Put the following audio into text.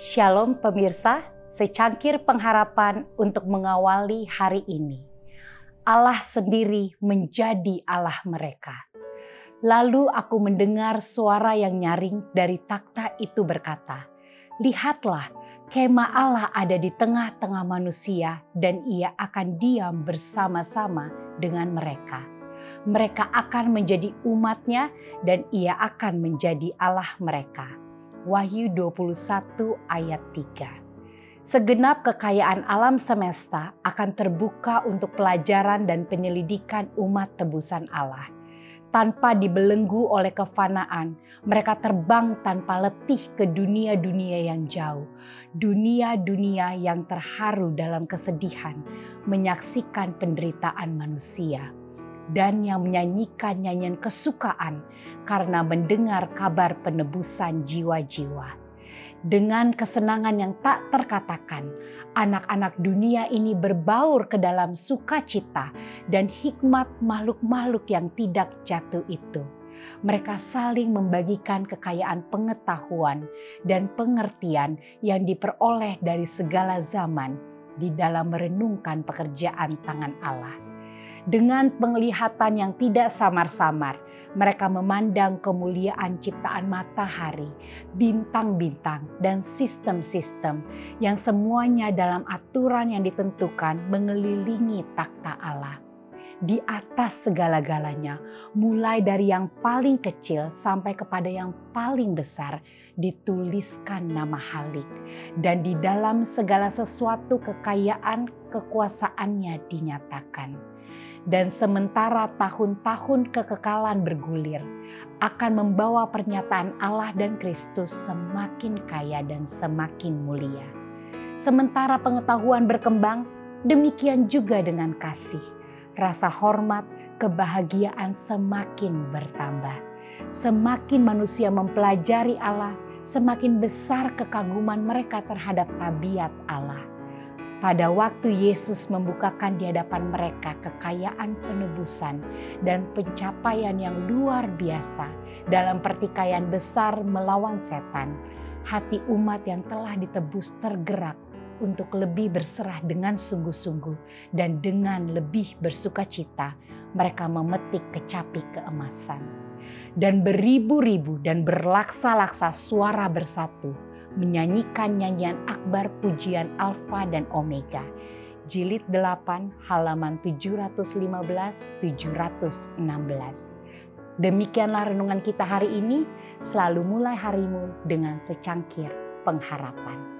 Shalom pemirsa, secangkir pengharapan untuk mengawali hari ini. Allah sendiri menjadi Allah mereka. Lalu aku mendengar suara yang nyaring dari takhta itu berkata, Lihatlah, kemah Allah ada di tengah-tengah manusia dan ia akan diam bersama-sama dengan mereka. Mereka akan menjadi umatnya dan ia akan menjadi Allah mereka Wahyu 21 ayat 3. Segenap kekayaan alam semesta akan terbuka untuk pelajaran dan penyelidikan umat tebusan Allah. Tanpa dibelenggu oleh kefanaan, mereka terbang tanpa letih ke dunia-dunia yang jauh. Dunia-dunia yang terharu dalam kesedihan, menyaksikan penderitaan manusia dan yang menyanyikan nyanyian kesukaan karena mendengar kabar penebusan jiwa-jiwa. Dengan kesenangan yang tak terkatakan, anak-anak dunia ini berbaur ke dalam sukacita dan hikmat makhluk-makhluk yang tidak jatuh itu. Mereka saling membagikan kekayaan pengetahuan dan pengertian yang diperoleh dari segala zaman di dalam merenungkan pekerjaan tangan Allah dengan penglihatan yang tidak samar-samar, mereka memandang kemuliaan ciptaan matahari, bintang-bintang, dan sistem-sistem yang semuanya dalam aturan yang ditentukan mengelilingi takhta Allah. Di atas segala-galanya, mulai dari yang paling kecil sampai kepada yang paling besar, dituliskan nama Halik, dan di dalam segala sesuatu kekayaan kekuasaannya dinyatakan. Dan sementara tahun-tahun kekekalan bergulir, akan membawa pernyataan Allah dan Kristus semakin kaya dan semakin mulia. Sementara pengetahuan berkembang, demikian juga dengan kasih, rasa hormat, kebahagiaan semakin bertambah. Semakin manusia mempelajari Allah, semakin besar kekaguman mereka terhadap tabiat Allah pada waktu Yesus membukakan di hadapan mereka kekayaan penebusan dan pencapaian yang luar biasa dalam pertikaian besar melawan setan, hati umat yang telah ditebus tergerak untuk lebih berserah dengan sungguh-sungguh dan dengan lebih bersuka cita mereka memetik kecapi keemasan. Dan beribu-ribu dan berlaksa-laksa suara bersatu menyanyikan nyanyian akbar pujian Alfa dan Omega. Jilid 8 halaman 715-716. Demikianlah renungan kita hari ini, selalu mulai harimu dengan secangkir pengharapan.